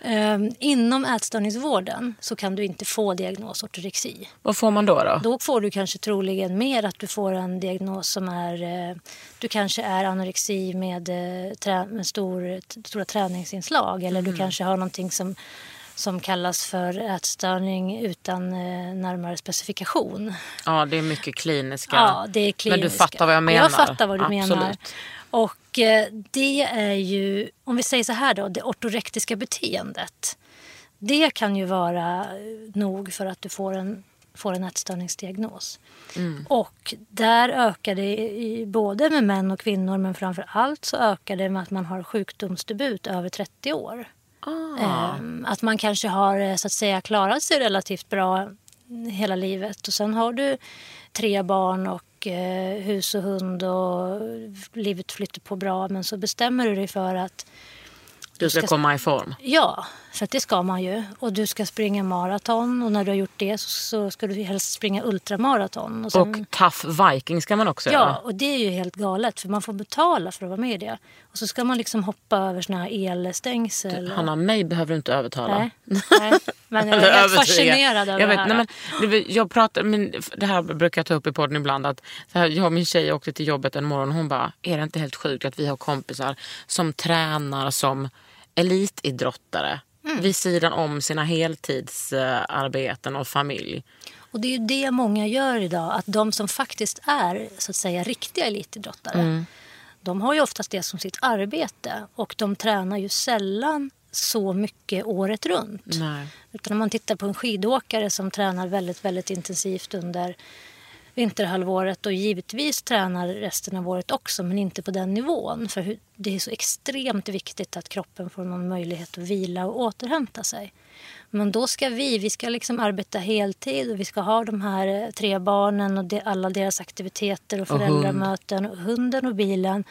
Ehm, inom ätstörningsvården så kan du inte få diagnos ortorexi. Vad får man då? då? Då får du kanske troligen mer att du får en diagnos som är... Eh, du kanske är anorexi med, eh, trä, med stor, stora träningsinslag eller Mm. du kanske har någonting som, som kallas för ätstörning utan eh, närmare specifikation. Ja, det är mycket kliniska. Ja, det är kliniska. Men du fattar vad jag menar? Jag fattar vad du menar. Absolut. Och eh, det är ju, om vi säger så här då, det ortorektiska beteendet. Det kan ju vara nog för att du får en, får en ätstörningsdiagnos. Mm. Och där ökar det i, både med män och kvinnor men framför allt så ökar det med att man har sjukdomsdebut över 30 år. Ah. Ehm, Att man kanske har eh, så att säga klarat sig relativt bra hela livet och sen har du tre barn och eh, hus och hund och livet flyter på bra men så bestämmer du dig för att Du ska ska- komma i form. ja, för det ska man ju och du ska springa maraton och när du har gjort det så, så ska du helst springa ultramaraton. Och sen, Och tough viking ska man också Ja, göra. och det är ju helt galet för man får betala för att vara med i det. Och så ska man liksom hoppa över såna här elstängsel. och- Hanna, mig behöver du inte övertala. Nej, nej, men jag är helt fascinerad över jag det vet, här. nej, men, det- jag pratar, men det här brukar jag ta upp i podden ibland. Att här, jag och min tjej åkte till jobbet en morgon och hon bara, är det inte helt sjukt att vi har kompisar som tränar som elitidrottare Mm. vid sidan om sina heltidsarbeten och familj. Och det är ju det många gör idag, att de som faktiskt är så att säga riktiga elitidrottare, Mm. de har ju oftast det som sitt arbete och de tränar ju sällan så mycket året runt. Nej. Utan om man tittar på en skidåkare som tränar väldigt, väldigt intensivt under vinterhalvåret och givetvis tränar resten av året också men inte på den nivån. För det är så extremt viktigt att kroppen får någon möjlighet att vila och återhämta sig. Men då ska vi, vi ska liksom arbeta heltid och vi ska ha de här eh, tre barnen och de, alla deras aktiviteter och föräldramöten och hunden och bilen.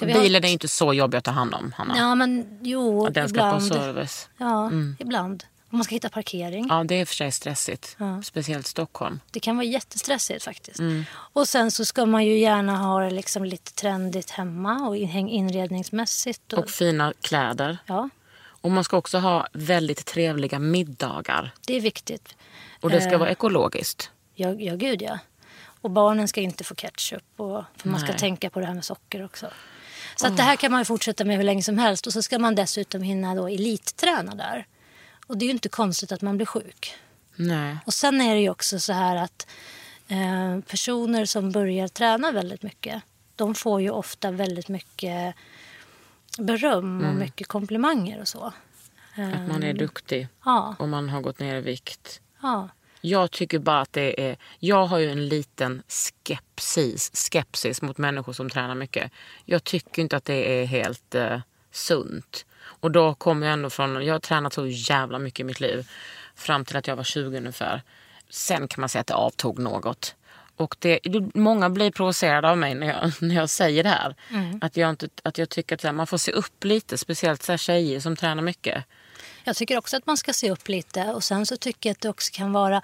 Vi ha- Bilen är inte så jobbig att ta hand om, Hanna. Ja men jo, Ja, Den ska på ibland. service. Ja, ibland. Man ska hitta parkering. Ja, det är för sig stressigt. Ja. Speciellt Stockholm. Det kan vara jättestressigt faktiskt. Mm. Och sen så ska man ju gärna ha det liksom lite trendigt hemma och in- inredningsmässigt. Och, Och fina kläder. ja, Och man ska också ha väldigt trevliga middagar. det är viktigt. Och det ska Eh. vara ekologiskt. Ja, ja gud ja. Och barnen ska inte få ketchup. Och, för man ska tänka på det här med socker också. Så att det här kan man ju fortsätta med hur länge som helst. Och så ska man dessutom hinna då elitträna där. Och det är ju inte konstigt att man blir sjuk. Nej. Och sen är det ju också så här att eh, personer som börjar träna väldigt mycket, de får ju ofta väldigt mycket beröm och mycket komplimanger och så. Att man är duktig Ja, och man har gått ner i vikt. ja. Jag tycker bara att det är... Jag har ju en liten skepsis, skepsis mot människor som tränar mycket. Jag tycker inte att det är helt eh, sunt. Och då kommer jag ändå från... Jag har tränat så jävla mycket i mitt liv. Fram till att jag var 20 ungefär. Sen kan man säga att det avtog något. Och det, många blir provocerade av mig när jag, när jag säger det här. Att, jag inte, att jag tycker att man får se upp lite. Speciellt så här tjejer som tränar mycket. Jag tycker också att man ska se upp lite. Och sen så tycker jag att det också kan vara...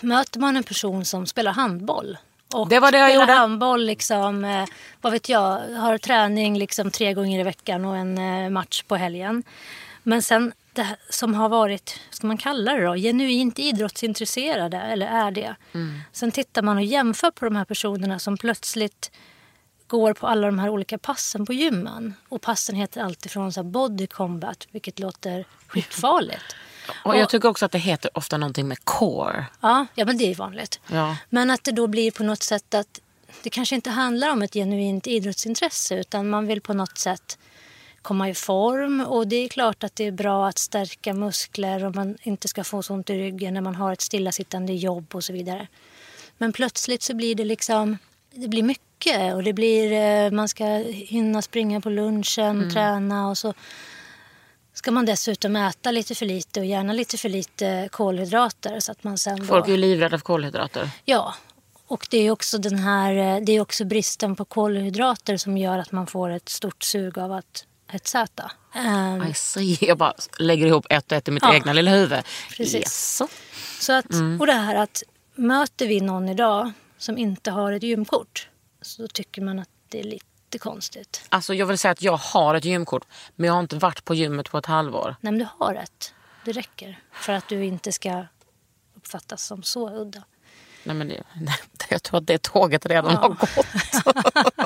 Möter man en person som spelar handboll och Det var det jag gjorde. handboll, liksom, eh, vad vet jag, har träning liksom tre gånger i veckan och en eh, match på helgen. Men sen det som har varit, ska man kalla det då, genuint idrottsintresserade, eller är det. Mm. Sen tittar man och jämför på de här personerna som plötsligt går på alla de här olika passen på gymmen. Och passen heter alltid från så body combat, vilket låter skitfarligt. Och jag tycker också att det heter ofta någonting med core. Ja, ja men det är vanligt. Ja. Men att det då blir på något sätt att det kanske inte handlar om ett genuint idrottsintresse utan man vill på något sätt komma i form och det är klart att det är bra att stärka muskler och man inte ska få så ont i ryggen när man har ett stillasittande jobb och så vidare. Men plötsligt så blir det liksom, det blir mycket och det blir, eh, man ska hinna springa på lunchen, träna och så ska man dessutom äta lite för lite och gärna lite för lite kolhydrater. Så att man sen då... Folk är ju livrädda för kolhydrater. Ja, och det är också den här, eh, det är också bristen på kolhydrater som gör att man får ett stort sug av att hetsäta. Um, I see. Jag bara lägger ihop ett och ett i mitt Ja. egna lilla huvud. Precis. Jaså? så att, Och det här att möter vi någon idag som inte har ett gymkort så tycker man att det är lite konstigt. Alltså jag vill säga att jag har ett gymkort men jag har inte varit på gymmet på ett halvår. Nej, men du har rätt. Det räcker för att du inte ska uppfattas som så udda. Nej, men det, jag tror att det tåget redan har gått.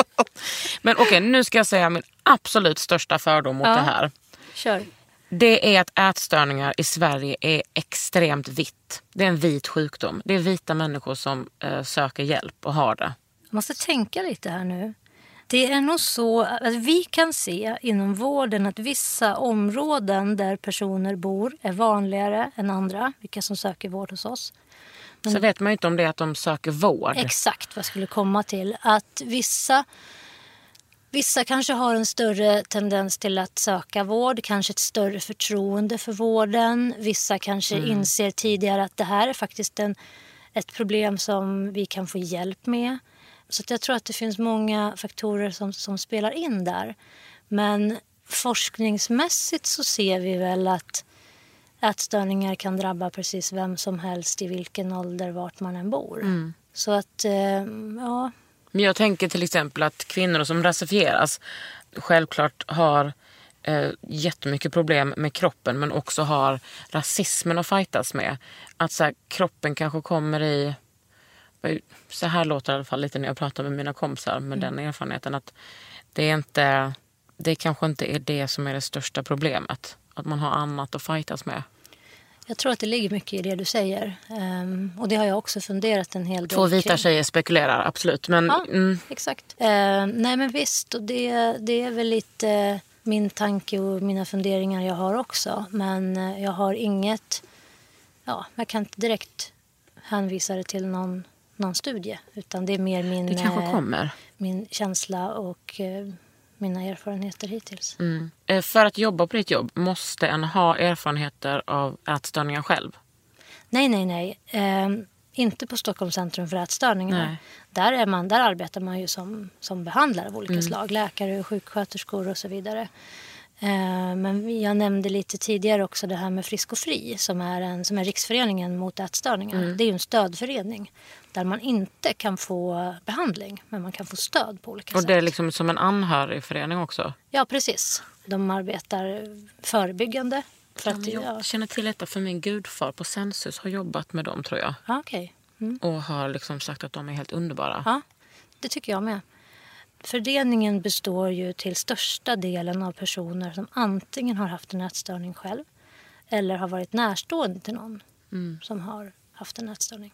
men okej, nu ska jag säga min absolut största fördom mot Ja. det här. Kör. Det är att ätstörningar i Sverige är extremt vitt. Det är en vit sjukdom. Det är vita människor som eh, söker hjälp och har det. Jag måste tänka lite här nu. Det är nog så att vi kan se inom vården att vissa områden där personer bor är vanligare än andra, vilka som söker vård hos oss. Så vet man ju inte om det är att de söker vård. Exakt vad jag skulle komma till. Att vissa, vissa kanske har en större tendens till att söka vård, kanske ett större förtroende för vården. Vissa kanske inser tidigare att det här är faktiskt en, ett problem som vi kan få hjälp med. Så jag tror att det finns många faktorer som, som spelar in där. Men forskningsmässigt så ser vi väl att ätstörningar kan drabba precis vem som helst i vilken ålder, vart man än bor. Så att, eh, ja, Men jag tänker till exempel att kvinnor som rasifieras självklart har eh, jättemycket problem med kroppen men också har rasismen att fightas med. Att så här, kroppen kanske kommer i... Så här låter det i alla fall lite när jag pratar med mina kompisar med den erfarenheten. att Det är inte... Det kanske inte är det som är det största problemet. Att man har annat att fightas med. jag tror att det ligger mycket i det du säger. Ehm, och det har jag också funderat en hel del Två vita kring. tjejer spekulerar, absolut. Men Ja, mm, exakt. Ehm, nej men visst, och det, det är väl lite min tanke och mina funderingar jag har också. Men eh, jag har inget, ja, jag kan inte direkt hänvisa det till någon, någon studie. Utan det är mer min, det kanske eh, kommer. min känsla och eh, mina erfarenheter hittills. Mm. Eh, För att jobba på ditt jobb, måste en ha erfarenheter av ätstörningar själv? Nej, nej, nej. Ehm, inte på Stockholms centrum för ätstörningar. Nej. Där, är man, där arbetar man ju som, som behandlare av olika slag. Läkare, sjuksköterskor och så vidare. Ehm, men jag nämnde lite tidigare också det här med Frisk och Fri som är, en, som är Riksföreningen mot ätstörningar. Det är ju en stödförening där man inte kan få behandling men man kan få stöd på olika Och sätt. det är liksom som en anhörigförening också? Ja, precis. De arbetar förebyggande. För att, ja, Jag känner till detta för min gudfar på Sensus har jobbat med dem tror jag. ja, okej. Och har liksom sagt att de är helt underbara. Ja, det tycker jag med. Föreningen består ju till största delen av personer som antingen har haft en ätstörning själv eller har varit närstående till någon som har haft en ätstörning.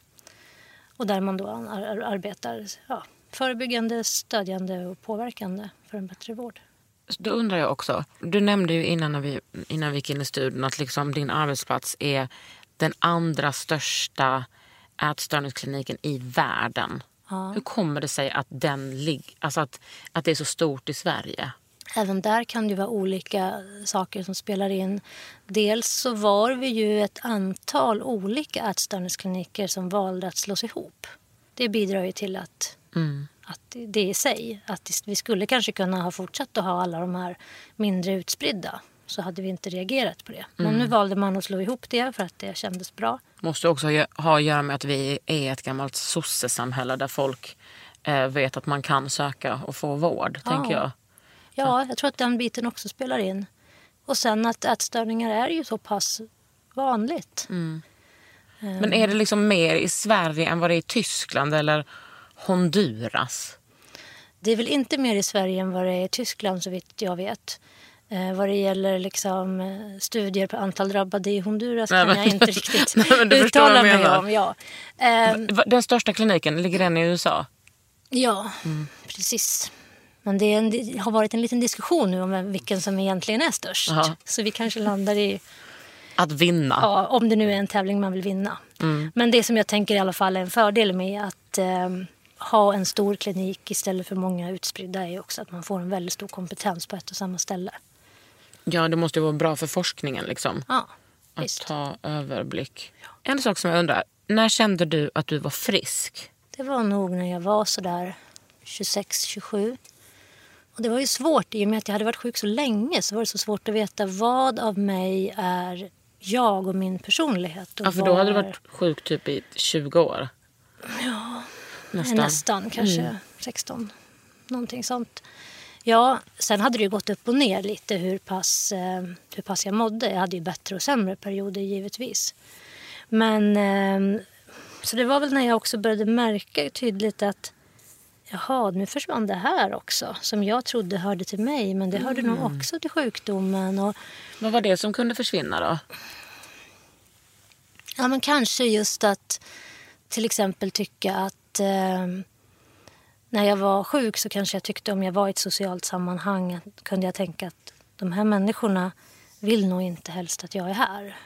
Och där man då ar- arbetar ja, förebyggande, stödjande och påverkande för en bättre vård. Då undrar jag också, du nämnde ju innan, när vi, innan vi gick in i studion att liksom din arbetsplats är den andra största ätstörningskliniken i världen. Hur kommer det sig att, den lig- alltså att, att det är så stort i Sverige? Även där kan det vara olika saker som spelar in. Dels så var vi ju ett antal olika ätstörningskliniker som valde att slås ihop. Det bidrar ju till att, att det i sig, att vi skulle kanske kunna ha fortsatt att ha alla de här mindre utspridda så hade vi inte reagerat på det. Men nu valde man att slå ihop det för att det kändes bra. måste också ha att göra med att vi är ett gammalt sossesamhälle där folk eh, vet att man kan söka och få vård, tänker jag. Ja, jag tror att den biten också spelar in. Och sen att ätstörningar är ju så pass vanligt. Men är det liksom mer i Sverige än vad det är i Tyskland eller Honduras? Det är väl inte mer i Sverige än vad det är i Tyskland så vitt jag vet. Eh, vad det gäller liksom, eh, studier på antal drabbade i Honduras Nej, kan jag inte riktigt Nej, uttala mig om. Ja, eh, Den största kliniken, ligger den i USA? ja precis. Men det, en, det har varit en liten diskussion nu om vilken som egentligen är störst. Jaha. Så vi kanske landar i, Att vinna? ja, om det nu är en tävling man vill vinna. Mm. Men det som jag tänker i alla fall är en fördel med att eh, ha en stor klinik istället för många utspridda är också att man får en väldigt stor kompetens på ett och samma ställe. Ja, det måste ju vara bra för forskningen liksom. Ja, Att visst. ta överblick. En sak som jag undrar. När kände du att du var frisk? Det var nog när jag var sådär 26, 27. Och det var ju svårt i och med att jag hade varit sjuk så länge så var det så svårt att veta vad av mig är jag och min personlighet. Och Ja, för då hade du varit sjuk typ i 20 år. Ja. Nästan. Nästan, kanske 16. Någonting sånt. Ja, sen hade det ju gått upp och ner lite hur pass, eh, hur pass jag mådde. Jag hade ju bättre och sämre perioder givetvis. Men eh, så det var väl när jag också började märka tydligt att jaha, nu försvann det här också som jag trodde hörde till mig men det hörde nog också till sjukdomen. Och, Vad var det som kunde försvinna då? Ja, men kanske just att till exempel tycka att eh, när jag var sjuk så kanske jag tyckte om jag var i ett socialt sammanhang kunde jag tänka att de här människorna vill nog inte helst att jag är här.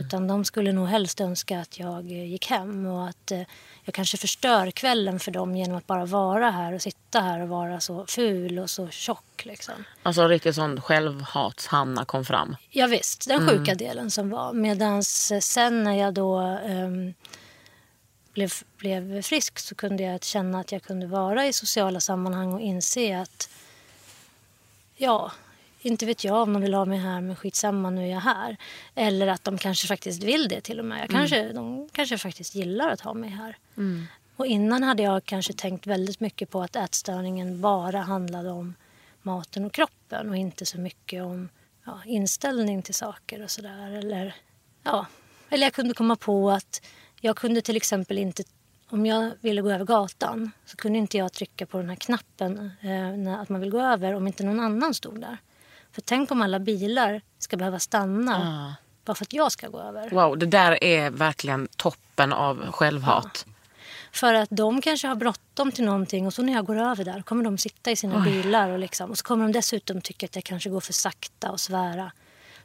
Utan de skulle nog helst önska att jag eh, gick hem och att eh, jag kanske förstör kvällen för dem genom att bara vara här och sitta här och vara så ful och så tjock. Liksom. Alltså riktigt sån självhatshamna kom fram. Ja, visst, den sjuka delen som var. Medan sen när jag då ehm, blev, blev frisk så kunde jag känna att jag kunde vara i sociala sammanhang och inse att ja, inte vet jag om de vill ha mig här men skitsamma nu är jag här. Eller att de kanske faktiskt vill det till och med. Jag kanske, De kanske faktiskt gillar att ha mig här. Och innan hade jag kanske tänkt väldigt mycket på att ätstörningen bara handlade om maten och kroppen och inte så mycket om ja, inställning till saker och sådär. Eller, ja. Eller jag kunde komma på att jag kunde till exempel inte, om jag ville gå över gatan så kunde inte jag trycka på den här knappen eh, när, att man vill gå över om inte någon annan stod där. För tänk om alla bilar ska behöva stanna bara för att jag ska gå över. Wow, det där är verkligen toppen av självhat. För att de kanske har bråttom till någonting och så när jag går över där kommer de sitta i sina bilar och, liksom, och så kommer de dessutom tycka att jag kanske går för sakta och svära.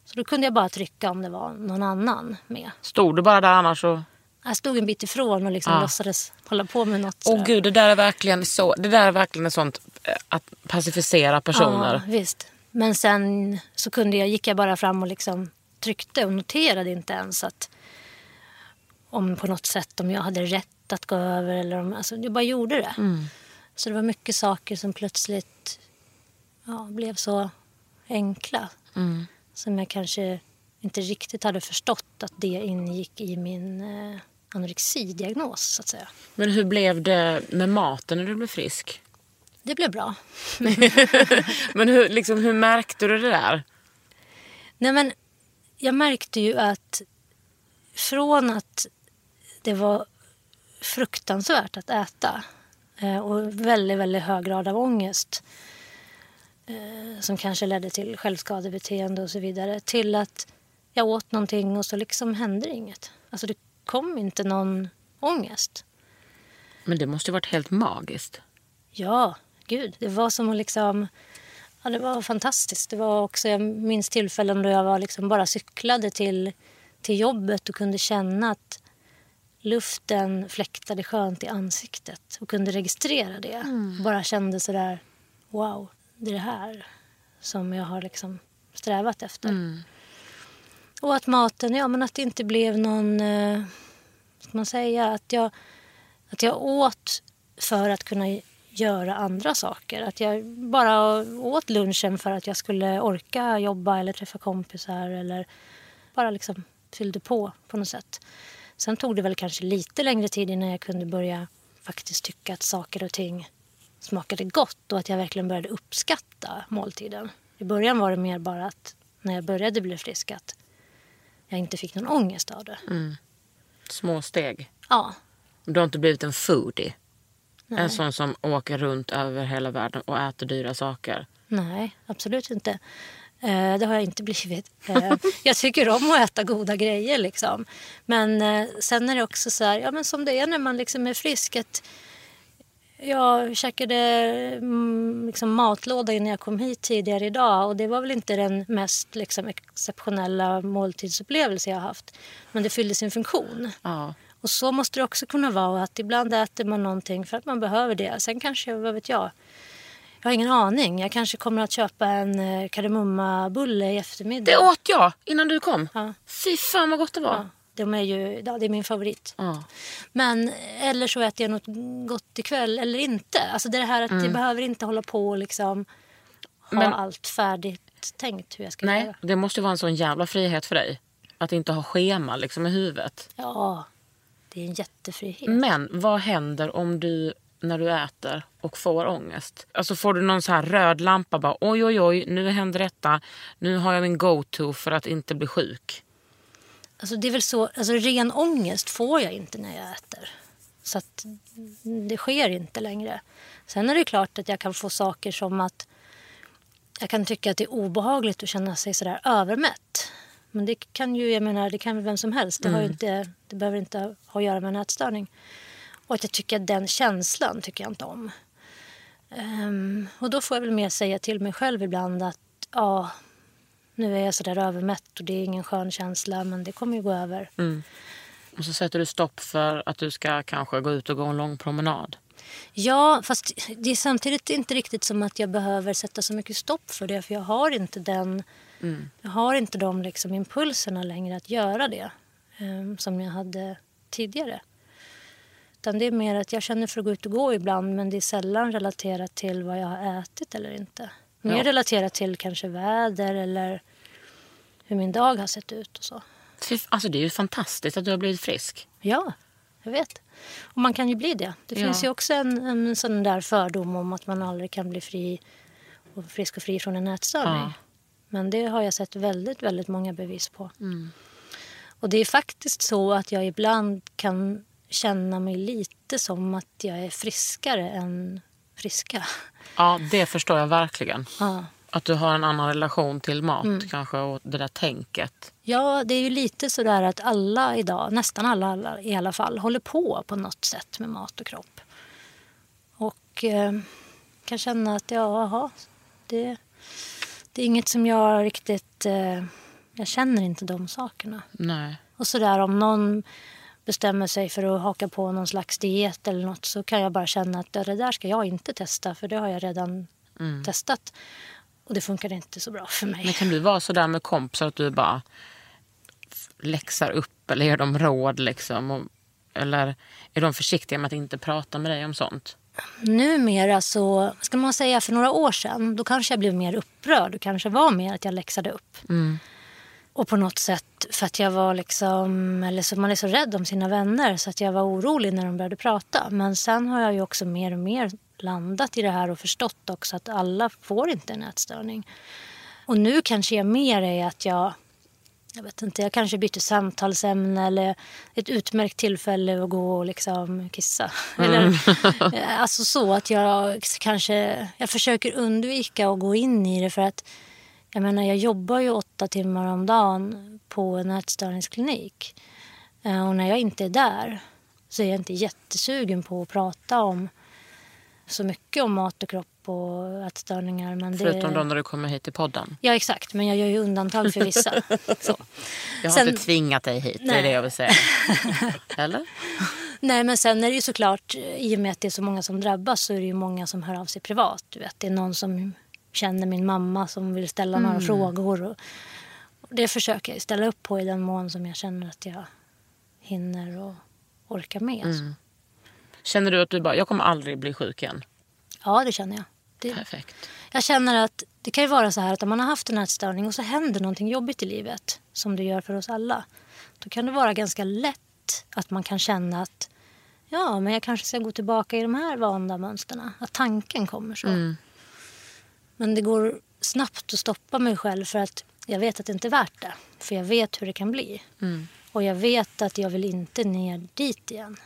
Så då kunde jag bara trycka om det var någon annan med. Stod du bara där annars så... Jag stod en bit ifrån och liksom Ja. låtsades hålla på med något. Åh sådär. gud, det där är verkligen så. Det där är verkligen sånt eh, att pacificera personer. Ja, visst. Men sen så kunde jag, gick jag bara fram och liksom tryckte och noterade inte ens att om på något sätt om jag hade rätt att gå över eller om, alltså jag bara gjorde det. Så det var mycket saker som plötsligt ja, blev så enkla. Som jag kanske inte riktigt hade förstått att det ingick i min eh, anorexidiagnos så att säga. Men hur blev det med maten när du blev frisk? Det blev bra. Men hur, liksom, hur märkte du det där? Nej, men jag märkte ju att från att det var fruktansvärt att äta eh, och väldigt, väldigt hög grad av ångest eh, som kanske ledde till självskadebeteende och så vidare till att jag åt någonting och så liksom hände inget. Alltså det kom inte någon ångest. Men det måste ju varit helt magiskt. Ja, gud. Det var som att liksom... Ja, det var fantastiskt. Det var också, jag minns tillfällen då jag var liksom bara cyklade till, till jobbet och kunde känna att luften fläktade skönt i ansiktet och kunde registrera det. Och bara kände sådär, wow, det är det här som jag har liksom strävat efter. Och att maten, ja men att det inte blev någon, eh, ska man säga, att jag, att jag åt för att kunna göra andra saker. Att jag bara åt lunchen för att jag skulle orka jobba eller träffa kompisar eller bara liksom fyllde på på något sätt. Sen tog det väl kanske lite längre tid innan jag kunde börja faktiskt tycka att saker och ting smakade gott och att jag verkligen började uppskatta måltiden. I början var det mer bara att när jag började bli frisk att jag inte fick någon ångest av det. Små steg. Ja, Du har inte blivit en foodie. En sån som åker runt över hela världen och äter dyra saker. Nej, absolut inte. Eh, det har jag inte blivit. Eh, jag tycker om att äta goda grejer. Liksom. Men eh, sen är det också så här, ja, men som det är när man liksom är frisk. Att jag käkade mm, liksom, matlåda innan jag kom hit tidigare idag. Och det var väl inte den mest liksom, exceptionella måltidsupplevelse jag haft. Men det fyllde sin funktion. Ja. Och så måste det också kunna vara. att Ibland äter man någonting för att man behöver det. Sen kanske, vad vet jag, Jag har ingen aning. Jag kanske kommer att köpa en eh, kardemummabulle i eftermiddag. Det åt jag innan du kom. Ja. Fy fan vad gott det var. Ja, de är ju, ja, det är min favorit. Ja. Men eller så äter jag något gott ikväll eller inte. Alltså det här att jag behöver inte hålla på och liksom ha Men- allt färdigt tänkt hur jag ska Nej, göra. det måste ju vara en sån jävla frihet för dig. Att inte ha schema liksom i huvudet. Ja, det är en jättefrihet. Men vad händer om du när du äter och får ångest? Alltså får du någon så här röd lampa bara oj oj oj nu händer detta. Nu har jag min go-to för att inte bli sjuk. Alltså det är väl så, alltså ren ångest får jag inte när jag äter. Så att det sker inte längre. Sen är det klart att jag kan få saker som att jag kan tycka att det är obehagligt att känna sig sådär övermätt. Men det kan ju, jag menar, det kan väl vem som helst. Det, har ju inte, det behöver inte ha att göra med en ätstörning. Och att jag tycker att den känslan tycker jag inte om. Ehm, och då får jag väl mer säga till mig själv ibland att ja, nu är jag sådär övermätt och det är ingen skön känsla men det kommer ju gå över. Och så sätter du stopp för att du ska kanske gå ut och gå en lång promenad. Ja, fast det är samtidigt inte riktigt som att jag behöver sätta så mycket stopp för det. För jag har inte den, jag har inte de liksom impulserna längre att göra det. eh, som jag hade tidigare. Utan det är mer att jag känner för att gå ut och gå ibland men det är sällan relaterat till vad jag har ätit eller inte. Mer Ja. relaterat till kanske väder eller hur min dag har sett ut och så. Alltså det är ju fantastiskt att du har blivit frisk. Ja, jag vet. Och man kan ju bli det. Det Ja. finns ju också en, en sån där fördom om att man aldrig kan bli fri och frisk och fri från en ätstörning. Ja. Men det har jag sett väldigt, väldigt många bevis på. Och det är faktiskt så att jag ibland kan känna mig lite som att jag är friskare än friska. Ja, det förstår jag verkligen. Ja. Att du har en annan relation till mat kanske och det där tänket. Ja, det är ju lite sådär att alla idag, nästan alla, alla i alla fall, håller på på något sätt med mat och kropp. Och eh, kan känna att ja, jaha, det, det är inget som jag riktigt... Eh, jag känner inte de sakerna. Nej. Och sådär om någon bestämmer sig för att haka på någon slags diet eller något så kan jag bara känna att det där ska jag inte testa för det har jag redan testat. Och det funkar inte så bra för mig. Men kan du vara så där med kompisar att du bara läxar upp eller ger dem råd liksom? Och, eller är de försiktiga med att inte prata med dig om sånt? Numera så, ska man säga för några år sedan, då kanske jag blev mer upprörd. Det kanske var mer att jag läxade upp. Och på något sätt för att jag var liksom, eller så man är så rädd om sina vänner så att jag var orolig när de började prata. Men sen har jag ju också mer och mer landat i det här och förstått också att alla får inte en ätstörning. Och nu kanske jag mer är att jag jag vet inte, jag kanske byter samtalsämne eller ett utmärkt tillfälle att gå och liksom kissa. Eller, eh, alltså så att jag kanske, jag försöker undvika att gå in i det för att jag menar jag jobbar ju åtta timmar om dagen på en ätstörningsklinik. Eh, Och när jag inte är där så är jag inte jättesugen på att prata om så mycket om mat och kropp och ätstörningar. Men Förutom det... då när du kommer hit till podden. Ja exakt, men jag gör ju undantag för vissa. så. Jag har Sen- inte tvingat dig hit, det är Nej. det jag vill säga. Eller? Nej, men sen är det ju såklart, i och med att det är så många som drabbas så är det ju många som hör av sig privat. Du vet, det är någon som känner min mamma som vill ställa några frågor. Och det försöker jag ställa upp på i den mån som jag känner att jag hinner och orkar med. alltså. Känner du att du bara, jag kommer aldrig bli sjuk igen? Ja, det känner jag. Det, Perfekt. jag känner att det kan ju vara så här att om man har haft en ätstörning och så händer någonting jobbigt i livet, som det gör för oss alla, då kan det vara ganska lätt att man kan känna att ja, men jag kanske ska gå tillbaka i de här vanda mönsterna. Att tanken kommer så. Men det går snabbt att stoppa mig själv för att jag vet att det inte är värt det. För jag vet hur det kan bli. Och jag vet att jag vill inte ner dit igen.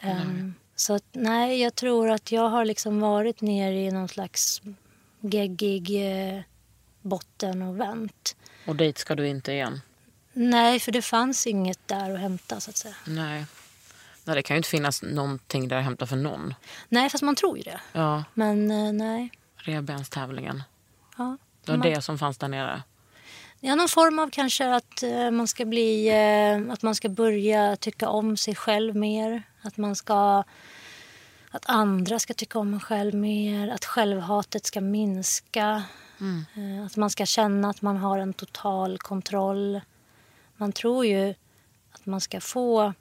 Ehm, så att, nej, jag tror att jag har liksom varit nere i någon slags geggig eh, botten och vänt. Och dit ska du inte igen? Nej, för det fanns inget där att hämta så att säga. Nej. Nej, det kan ju inte finnas någonting där att hämta för någon. Nej, fast man tror ju det. Ja, Men eh, nej. Revbenstävlingen. Ja, Det var man, det som fanns där nere. ja, någon form av kanske att eh, man ska bli, eh, att man ska börja tycka om sig själv mer. Att man ska, att andra ska tycka om en själv mer, att självhatet ska minska. Eh, Att man ska känna att man har en total kontroll. Man tror ju att man ska få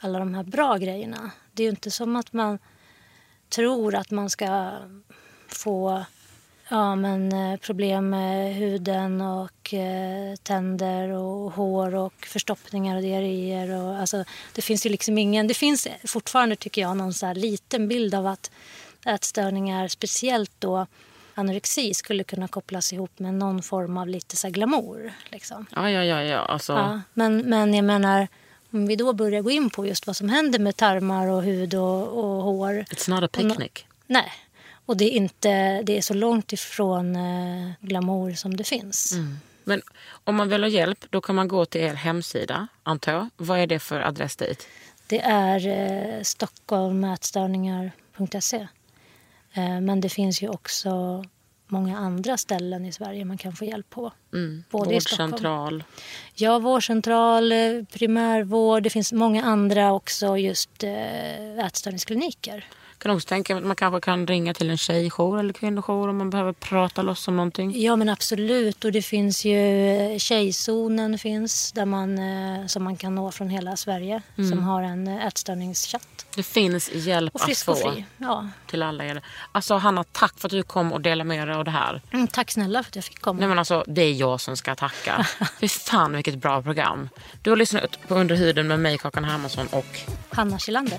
alla de här bra grejerna. Det är ju inte som att man tror att man ska få ja, men, eh, problem med huden och eh, tänder och hår och förstoppningar och diarréer. Och, alltså, det finns ju liksom ingen... Det finns fortfarande, tycker jag, någon så liten bild av att ätstörningar, speciellt då anorexi, skulle kunna kopplas ihop med någon form av lite så glamour. Liksom. Ja, ja, ja. ja. Alltså, Ja, men, men jag menar, om vi då börjar gå in på just vad som händer med tarmar och hud och, och hår. It's not a picnic. Nej. Och det är, inte, det är så långt ifrån eh, glamour som det finns. Men om man vill ha hjälp, då kan man gå till er hemsida, antar jag. Vad är det för adress dit? Det är eh, stockholmätstörningar.se. Eh, men det finns ju också många andra ställen i Sverige man kan få hjälp på. Mm. Både. Vårdcentral. Ja, vårdcentral, eh, primärvård. Det finns många andra också just eh, ätstörningskliniker. Kan också tänka mig att man kanske kan ringa till en tjejjour eller kvinnojour om man behöver prata loss om någonting. Ja, men absolut. Och det finns ju eh, Tjejzonen finns där man, eh, som man kan nå från hela Sverige. Som har en eh, ätstörningschatt. Det finns hjälp Och att frisk få och fri. Ja. till alla er. Alltså Hanna, tack för att du kom och delade med dig av det här. Mm, tack snälla för att jag fick komma. Nej men alltså, det är jag som ska tacka. Fy fan vilket bra program. Du har lyssnat på Under huden med mig, Kakan Hermansson och Hanna Kjellander.